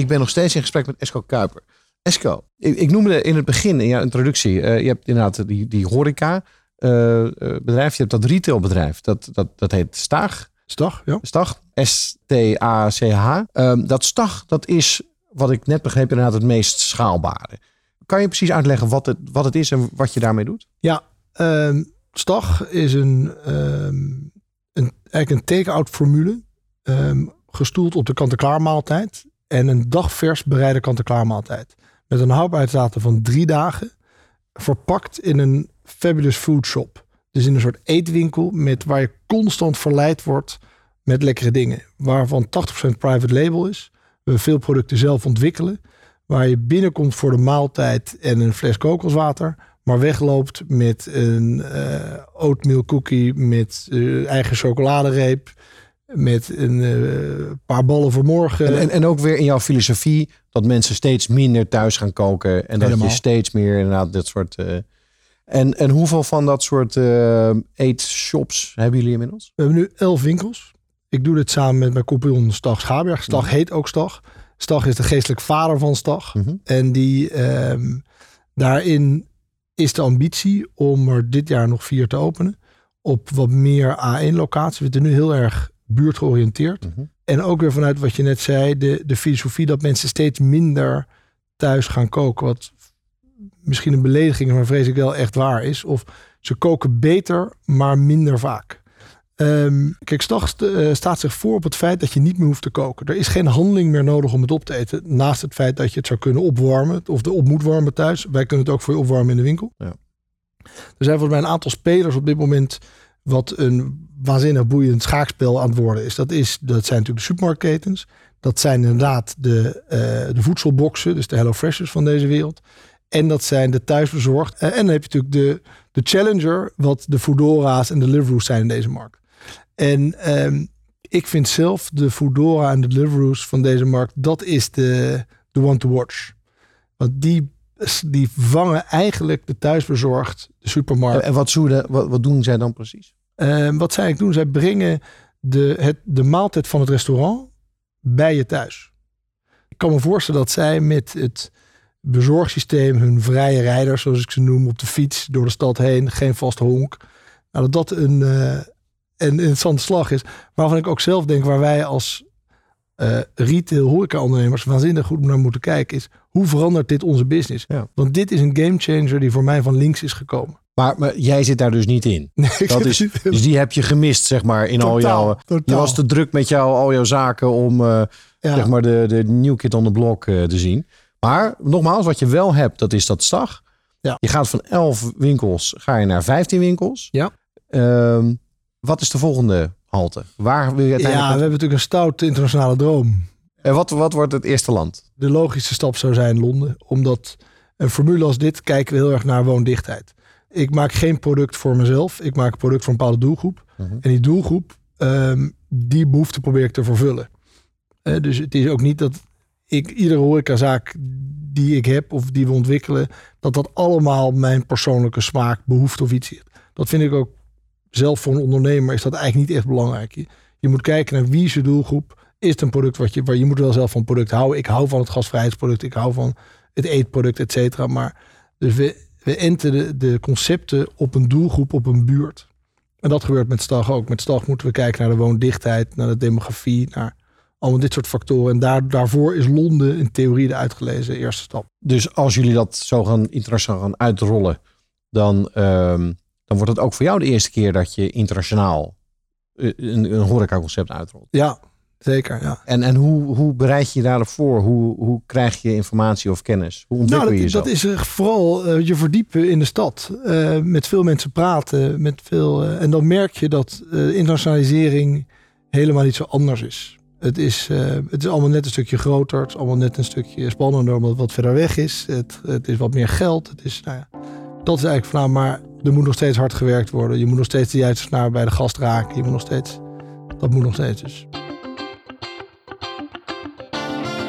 Ik ben nog steeds in gesprek met Esco Kuiper. Esco, ik, ik noemde in het begin, in jouw introductie, eh, je hebt inderdaad die, die Horeca-bedrijf, eh, eh, Je hebt dat retailbedrijf, dat, dat, dat heet Staag. Stag, ja. Stag, S-T-A-C-H. Ehm, dat Stag, dat is, wat ik net begreep, inderdaad het meest schaalbare. Kan je precies uitleggen wat het, wat het is en wat je daarmee doet? Ja, um, Stag is een, um, een, eigenlijk een take-out formule. gestoeld op de kant-en-klaar maaltijd en een dagvers bereide kant-en-klaar maaltijd. Met een houdbaarheidsdatum van drie dagen. Verpakt in een fabulous food shop. Dus in een soort eetwinkel met, waar je constant verleid wordt met lekkere dingen. Waarvan 80% private label is. We veel producten zelf ontwikkelen. Waar je binnenkomt voor de maaltijd en een fles kokoswater. Maar wegloopt met een eh oatmeal cookie met eh, eigen chocoladereep. Met een eh, paar ballen voor morgen. En, en, en ook weer in jouw filosofie dat mensen steeds minder thuis gaan koken. En dat Helemaal. je steeds meer inderdaad dit soort... eh, en, en hoeveel van dat soort eh eetshops hebben jullie inmiddels? We hebben nu elf winkels. Ik doe dit samen met mijn compagnon Stag Schaberg. Stag heet ook Stag. Stag is de geestelijk vader van Stag. En die, ehm, daarin is de ambitie om er dit jaar nog vier te openen. Op wat meer A1-locaties. We zitten nu heel erg buurtgeoriënteerd. En ook weer vanuit wat je net zei, de, de filosofie dat mensen steeds minder thuis gaan koken. Wat misschien een belediging maar vrees ik wel echt waar is. Of ze koken beter, maar minder vaak. Ehm, kijk, Stag st- eh, staat zich voor op het feit dat je niet meer hoeft te koken. Er is geen handeling meer nodig om het op te eten. Naast het feit dat je het zou kunnen opwarmen. Of de op moet warmen thuis. Wij kunnen het ook voor je opwarmen in de winkel. Ja. Er zijn volgens mij een aantal spelers op dit moment. Wat een waanzinnig boeiend schaakspel aan het worden is. Dat, is, dat zijn natuurlijk de supermarktketens. Dat zijn inderdaad de, eh, de voedselboxen. Dus de Hello Freshers van deze wereld. En dat zijn de thuisbezorgd. Eh, en dan heb je natuurlijk de, de Challenger. Wat de Foodora's en de Deliveroo's zijn in deze markt. En ehm, ik vind zelf de Foodora en de Deliveroo's van deze markt. Dat is de, de one to watch. Want die, die vangen eigenlijk de thuisbezorgd, de supermarkt. En, wat, zouden- wat, wat doen zij dan precies? Ehm, wat zij doen, zij brengen de, het, de maaltijd van het restaurant bij je thuis. Ik kan me voorstellen dat zij met het bezorgsysteem hun vrije rijders, zoals ik ze noem, op de fiets door de stad heen, geen vast honk. Nou, dat dat een, eh, een interessante slag is. Waarvan ik ook zelf denk, waar wij als eh retail horeca-ondernemers waanzinnig goed naar moeten kijken, is hoe verandert dit onze business? Want dit is een gamechanger die voor mij van links is gekomen. Maar, maar jij zit daar dus niet in. Nee, ik dat is, niet in. dus die heb je gemist, zeg maar, in al Totaal, jouw... Je totaal. was te druk met jou, al jouw zaken om eh, Ja. zeg maar de, de new kid on the block eh, te zien. Maar nogmaals, wat je wel hebt, dat is dat stag. Ja. Je gaat van 11 winkels, ga je naar 15 winkels. Ja. Ehm, wat is de volgende halte? Waar wil je Ja, we uiteindelijk... hebben natuurlijk een stout internationale droom. En wat, wat wordt het eerste land? De logische stap zou zijn Londen. Omdat een formule als dit kijken we heel erg naar woondichtheid. Ik maak geen product voor mezelf. Ik maak een product voor een bepaalde doelgroep. Mhm. En die doelgroep, ehm, die behoefte probeer ik te vervullen. Eh, dus het is ook niet dat ik iedere horecazaak die ik heb of die we ontwikkelen, dat dat allemaal mijn persoonlijke smaak, behoefte of iets is. Dat vind ik ook zelf voor een ondernemer is dat eigenlijk niet echt belangrijk. Je, je moet kijken naar wie is je doelgroep. Is het een product wat je, waar je moet wel zelf van product houden. Ik hou van het gasvrijheidsproduct. Ik hou van het eetproduct, et cetera. Maar dus we, we enten de, de concepten op een doelgroep, op een buurt. En dat gebeurt met Stag ook. Met Stag moeten we kijken naar de woondichtheid, naar de demografie, naar allemaal dit soort factoren. En daar, daarvoor is Londen in theorie de uitgelezen eerste stap. Dus als jullie dat zo gaan internationaal gaan uitrollen, dan, ehm, dan wordt het ook voor jou de eerste keer dat je internationaal eh, een, een horecaconcept uitrolt. Ja, zeker. Ja. En, en hoe, hoe bereid je je daarop voor? Hoe, hoe krijg je informatie of kennis? Hoe ontwikkel Nou, je dat, jezelf? dat is eh, vooral eh, je verdiepen in de stad. Eh, met veel mensen praten. Met veel, en dan merk je dat internationalisering helemaal niet zo anders is. Het is, het is allemaal net een stukje groter. Het is allemaal net een stukje spannender omdat het wat verder weg is. Het, het is wat meer geld. Het is, nou ja, dat is eigenlijk van, nou, maar er moet nog steeds hard gewerkt worden. Je moet nog steeds de juiste snaar bij de gast raken. Je moet nog steeds, dat moet nog steeds dus.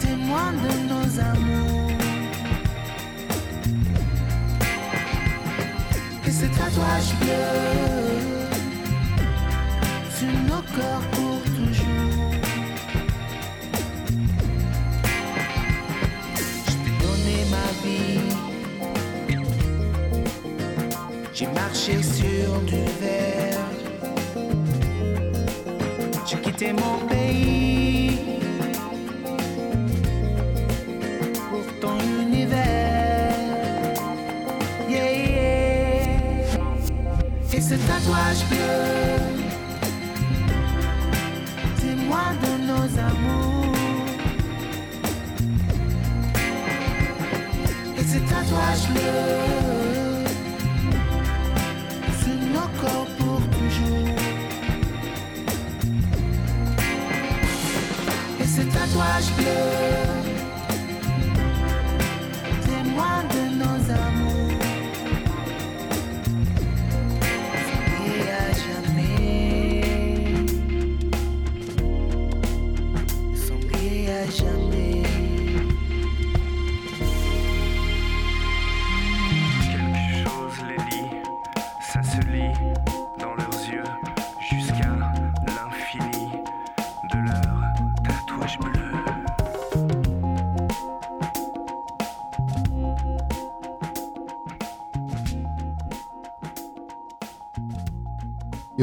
Témoin de nos amours. Et ce tatouage bleu, sur nos corps pour toujours. Je t'ai donné ma vie. J'ai marché sur du verre. Quitté mon pays pour ton univers. Yeah, yeah. Et ce tatouage bleu, témoin de nos amours. Et ce tatouage bleu God's.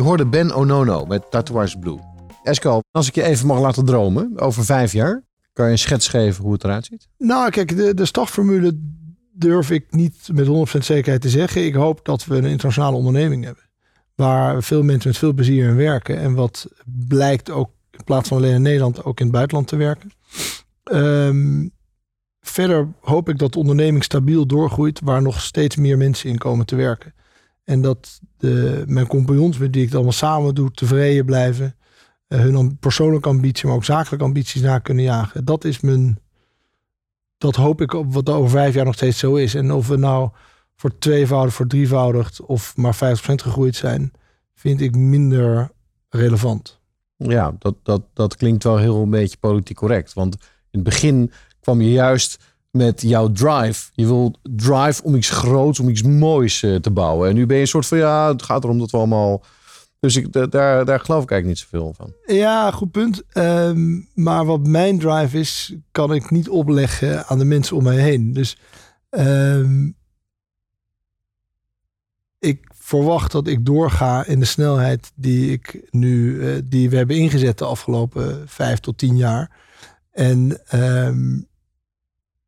Hoorde Ben Onono met Tatouage Blue. Esco, als ik je even mag laten dromen, over vijf jaar, kan je een schets geven hoe het eruit ziet? Nou, kijk, de, de durf ik niet met 100% zekerheid te zeggen. Ik hoop dat we een internationale onderneming hebben. Waar veel mensen met veel plezier in werken. En wat blijkt ook in plaats van alleen in Nederland ook in het buitenland te werken. Ehm, verder hoop ik dat de onderneming stabiel doorgroeit. Waar nog steeds meer mensen in komen te werken. En dat de, mijn compagnons met die ik het allemaal samen doe tevreden blijven. Eh, hun persoonlijke ambitie, maar ook zakelijke ambities na kunnen jagen. Dat is mijn dat hoop ik op wat over vijf jaar nog steeds zo is. En of we nou voor tweevoudig, voor drievoudig of maar 50% gegroeid zijn, vind ik minder relevant. Ja, dat, dat, dat klinkt wel heel een beetje politiek correct. Want in het begin kwam je juist met jouw drive. Je wil drive om iets groots, om iets moois eh, te bouwen. En nu ben je een soort van, ja, het gaat erom dat we allemaal... Dus ik, da- daar, daar geloof ik eigenlijk niet zoveel van. Ja, goed punt. Ehm, maar wat mijn drive is, kan ik niet opleggen aan de mensen om mij heen. Dus ehm, ik verwacht dat ik doorga in de snelheid die ik nu, eh, die we hebben ingezet de afgelopen vijf tot tien jaar. En ehm,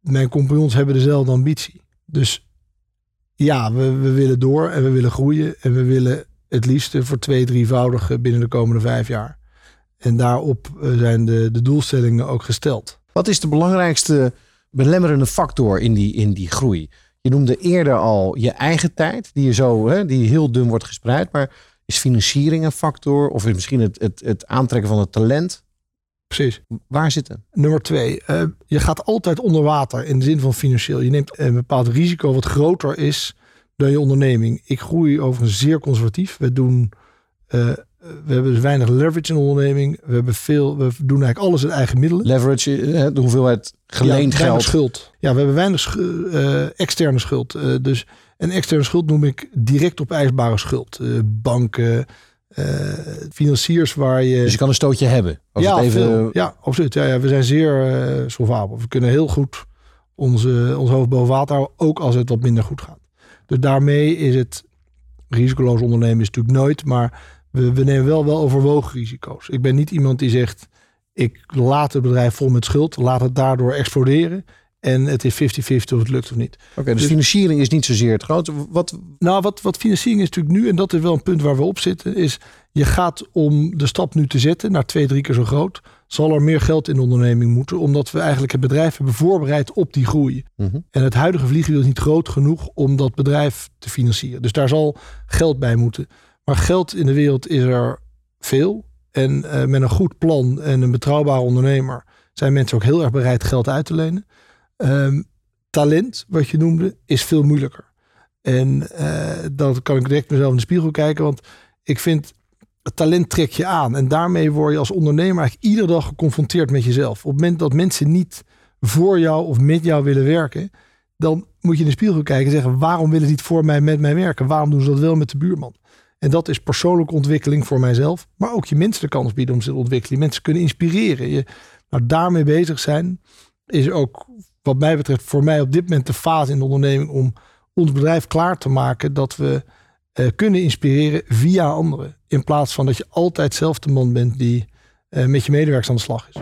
mijn compagnons hebben dezelfde ambitie. Dus ja, we, we willen door en we willen groeien en we willen het liefste voor twee, drievoudige binnen de komende vijf jaar. En daarop eh, zijn de, de doelstellingen ook gesteld. Wat is de belangrijkste belemmerende factor in die, in die groei? Je noemde eerder al je eigen tijd, die, je zo, hè, die heel dun wordt gespreid. Maar is financiering een factor? Of is misschien het, het, het aantrekken van het talent? Precies. Waar zit het? Nummer twee, eh, je gaat altijd onder water in de zin van financieel. Je neemt een bepaald risico wat groter is dan je onderneming. Ik groei overigens zeer conservatief. We doen, eh, we hebben dus weinig leverage in de onderneming. We hebben veel, we doen eigenlijk alles in eigen middelen. Leverage, eh, de hoeveelheid geleend ja, geld. schuld. Ja, we hebben weinig schu- externe schuld. Dus en externe schuld noem ik direct opeisbare schuld. Banken, financiers waar je... Dus je kan een stootje hebben. Als ja, het even, veel. ja, absoluut. Ja, ja, we zijn zeer eh solvabel. We kunnen heel goed onze, ons hoofd boven water houden, ook als het wat minder goed gaat. Dus daarmee is het risicoloos ondernemen is natuurlijk nooit, maar we, we nemen wel wel overwogen risico's. Ik ben niet iemand die zegt, ik laat het bedrijf vol met schuld, laat het daardoor exploderen en het is 50-50 of het lukt of niet. Oké, dus, financiering is niet zozeer het grote. Wat, nou, wat, wat financiering is natuurlijk nu, en dat is wel een punt waar we op zitten, is je gaat om de stap nu te zetten naar twee, drie keer zo groot, zal er meer geld in de onderneming moeten, omdat we eigenlijk het bedrijf hebben voorbereid op die groei. Mhm. En het huidige vliegwiel is niet groot genoeg om dat bedrijf te financieren. Dus daar zal geld bij moeten. Maar geld in de wereld is er veel. En eh, met een goed plan en een betrouwbare ondernemer zijn mensen ook heel erg bereid geld uit te lenen. Ehm, talent, wat je noemde, is veel moeilijker. En eh dan kan ik direct mezelf in de spiegel kijken. Want ik vind, talent trek je aan. En daarmee word je als ondernemer eigenlijk iedere dag geconfronteerd met jezelf. Op het moment dat mensen niet voor jou of met jou willen werken, dan moet je in de spiegel kijken en zeggen: waarom willen ze niet voor mij met mij werken? Waarom doen ze dat wel met de buurman? En dat is persoonlijke ontwikkeling voor mijzelf, maar ook je mensen de kans bieden om zich te ontwikkelen. Mensen kunnen inspireren. Je, nou, daarmee bezig zijn is ook, wat mij betreft, voor mij op dit moment de fase in de onderneming om ons bedrijf klaar te maken dat we eh, kunnen inspireren via anderen. In plaats van dat je altijd zelf de man bent die eh, met je medewerkers aan de slag is.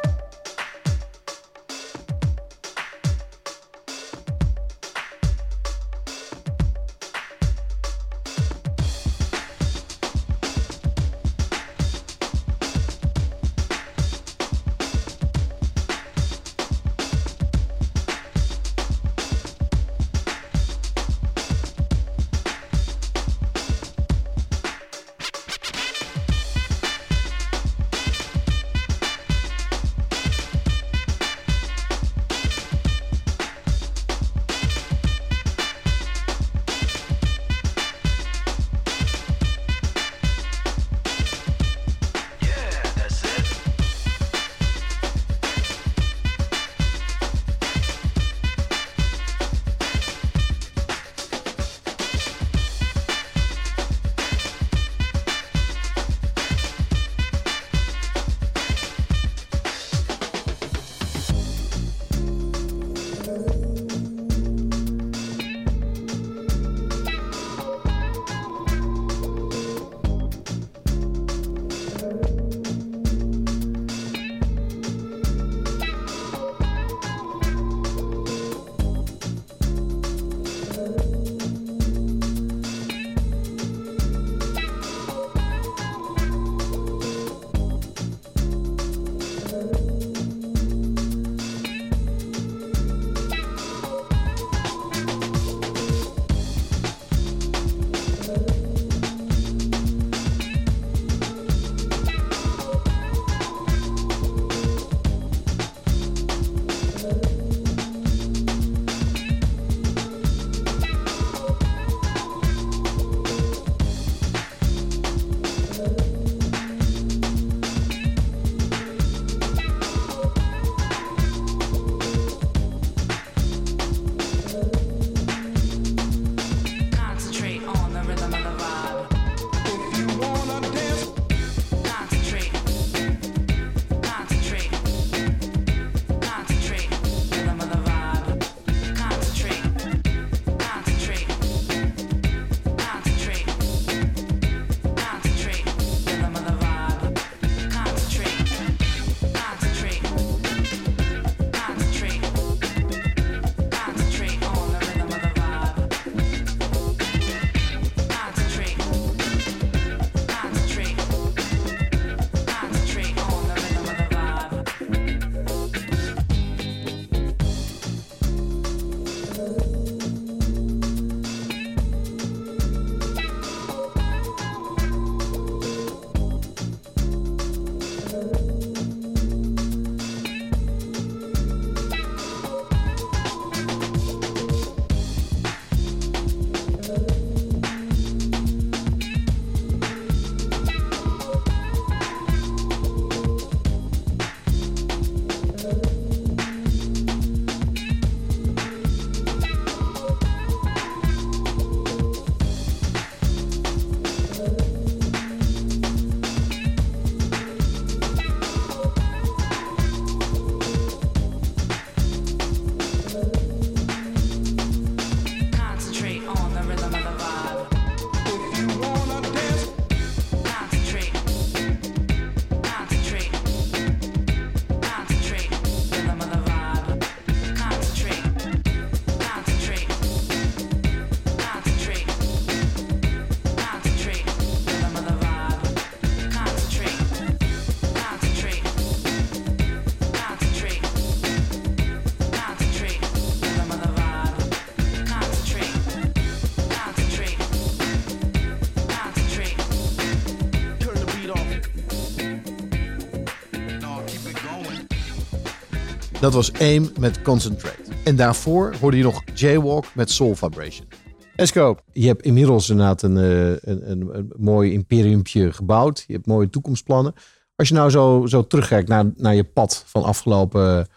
Dat was AIM met Concentrate. En daarvoor hoorde je nog Jaywalk met Soul Vibration. Esco, je hebt inmiddels inderdaad een, eh, een, een, een mooi imperiumpje gebouwd. Je hebt mooie toekomstplannen. Als je nou zo, zo terugkijkt naar, naar je pad van afgelopen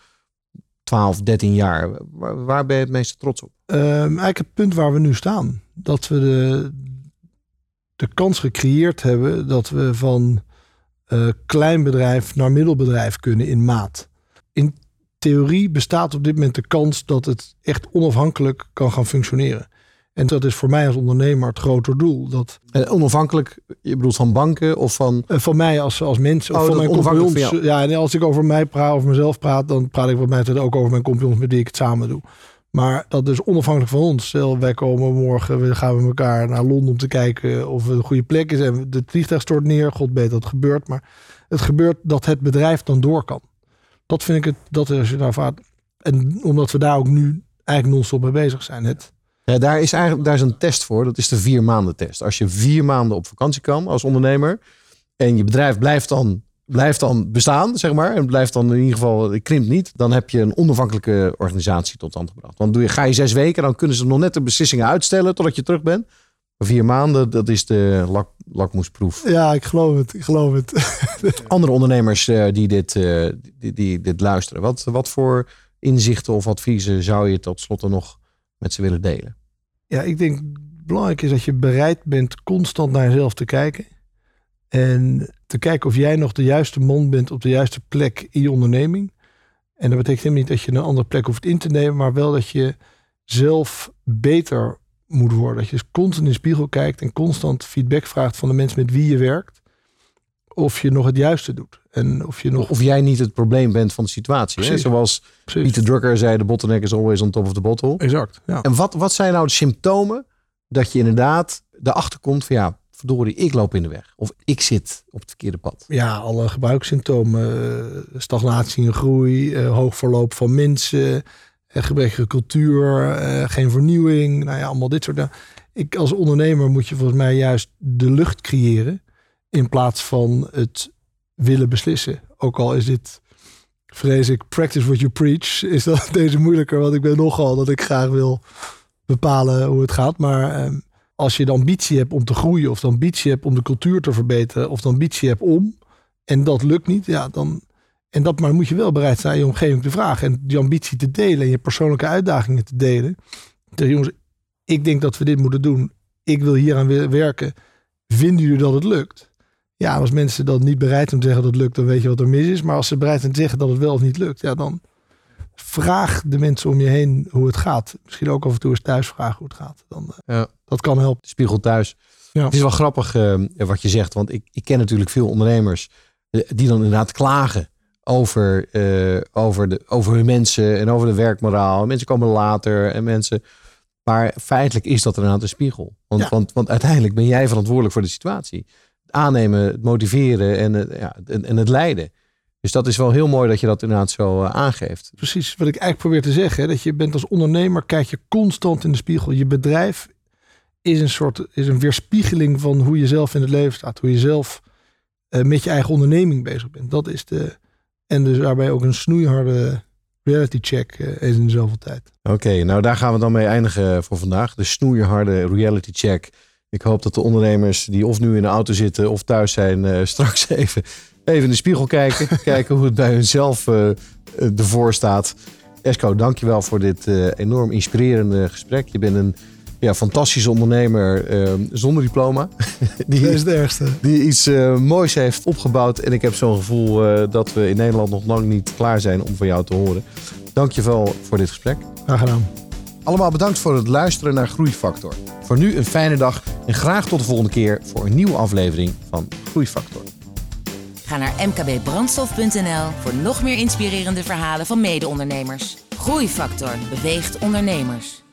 12, 13 jaar. Waar, waar ben je het meest trots op? Ehm, eigenlijk het punt waar we nu staan. Dat we de, de kans gecreëerd hebben dat we van eh, klein bedrijf naar middelbedrijf kunnen in maat. In theorie bestaat op dit moment de kans dat het echt onafhankelijk kan gaan functioneren. En dat is voor mij als ondernemer het groter doel. Dat, En onafhankelijk, je bedoelt van banken of van... eh, van mij als, als mens, of Oh, van mijn compagnons. van. Ja, en als ik over mij praat, over mezelf praat, dan praat ik wat mij betreft ook over mijn compagnons met wie ik het samen doe. Maar dat is onafhankelijk van ons. Stel, wij komen morgen, we gaan met elkaar naar Londen om te kijken of het een goede plek is. En de vliegtuig stort neer. God weet dat het gebeurt. Maar het gebeurt dat het bedrijf dan door kan. Dat vind ik het, dat is daar vaart. En omdat we daar ook nu eigenlijk non-stop mee bezig zijn. Het, Ja, daar is eigenlijk daar is een test voor. Dat is de vier maanden test. Als je vier maanden op vakantie kan als ondernemer en je bedrijf blijft dan, blijft dan bestaan, zeg maar, en blijft dan in ieder geval krimpt niet, dan heb je een onafhankelijke organisatie tot stand gebracht. Want doe je, ga je zes weken, dan kunnen ze nog net de beslissingen uitstellen totdat je terug bent. Vier maanden, dat is de lak, lakmoesproef. ja, ik geloof het. Ik geloof het. Andere ondernemers eh, die, dit, eh, die, die dit luisteren, wat, wat voor inzichten of adviezen zou je tot slot nog met ze willen delen? Ja, ik denk belangrijk is dat je bereid bent constant naar jezelf te kijken. En te kijken of jij nog de juiste man bent op de juiste plek in je onderneming. En dat betekent helemaal niet dat je een andere plek hoeft in te nemen, maar wel dat je zelf beter moet worden. Dat je constant in de spiegel kijkt en constant feedback vraagt van de mensen met wie je werkt. Of je nog het juiste doet. En of je nog. Of jij niet het probleem bent van de situatie. Hè? Zoals Precies. Pieter Drucker zei, de bottleneck is always on top of the bottle. Exact. Ja. En wat, wat zijn nou de symptomen dat je inderdaad erachter komt van ja, verdorie, ik loop in de weg. Of ik zit op het verkeerde pad. Ja, alle gebruikssymptomen. eh, Stagnatie en groei, eh, hoog verloop van mensen, gebrekkige cultuur, eh, geen vernieuwing. Nou ja, allemaal dit soort dingen. Ik als ondernemer moet je volgens mij juist de lucht creëren in plaats van het willen beslissen. Ook al is dit, vrees ik, practice what you preach, is dat deze moeilijker. Want ik ben nogal dat ik graag wil bepalen hoe het gaat. Maar ehm, als je de ambitie hebt om te groeien, of de ambitie hebt om de cultuur te verbeteren, of de ambitie hebt om, en dat lukt niet, ja, dan. En dat maar dan moet je wel bereid zijn je omgeving te vragen en die ambitie te delen en je persoonlijke uitdagingen te delen. Dus jongens, ik denk dat we dit moeten doen. Ik wil hieraan wi- werken. Vinden jullie dat het lukt? Ja, als mensen dat niet bereid zijn om te zeggen dat het lukt, dan weet je wat er mis is. Maar als ze bereid zijn te zeggen dat het wel of niet lukt, ja, dan vraag de mensen om je heen hoe het gaat. Misschien ook af en toe eens thuis vragen hoe het gaat. Dan, eh, Ja. Dat kan helpen. Spiegel thuis. Ja. Het is wel grappig eh, wat je zegt, want ik, ik ken natuurlijk veel ondernemers eh, die dan inderdaad klagen over, eh, over, de, over hun mensen en over de werkmoraal. Mensen komen later en mensen. Maar feitelijk is dat inderdaad een spiegel. Want, Ja. want, want uiteindelijk ben jij verantwoordelijk voor de situatie. Het aannemen, het motiveren en, het- ja, en, en het leiden. Dus dat is wel heel mooi dat je dat inderdaad zo eh, aangeeft. Precies wat ik eigenlijk probeer te zeggen. hè, Dat je bent als ondernemer, kijk je constant in de spiegel. Je bedrijf is een soort is een weerspiegeling van hoe je zelf in het leven staat. Hoe je zelf eh, met je eigen onderneming bezig bent. Dat is de. En dus daarbij ook een snoeiharde reality check eens in zoveel tijd. Oké, nou daar gaan we dan mee eindigen voor vandaag. De snoeierharde reality check. Ik hoop dat de ondernemers die of nu in de auto zitten of thuis zijn, eh, straks even, even in de spiegel kijken. kijken hoe het bij hunzelf eh, ervoor staat. Esco, dankjewel voor dit enorm inspirerende gesprek. Je bent een ja, fantastische ondernemer eh, zonder diploma. die, Dat is het ergste. die iets eh, moois heeft opgebouwd. En ik heb zo'n gevoel eh, dat we in Nederland nog lang niet klaar zijn om van jou te horen. Dankjewel voor dit gesprek. Graag gedaan. Allemaal bedankt voor het luisteren naar Groeifactor. Voor nu een fijne dag en graag tot de volgende keer voor een nieuwe aflevering van Groeifactor. Ga naar mkbbrandstof.nl voor nog meer inspirerende verhalen van mede-ondernemers. Groeifactor beweegt ondernemers.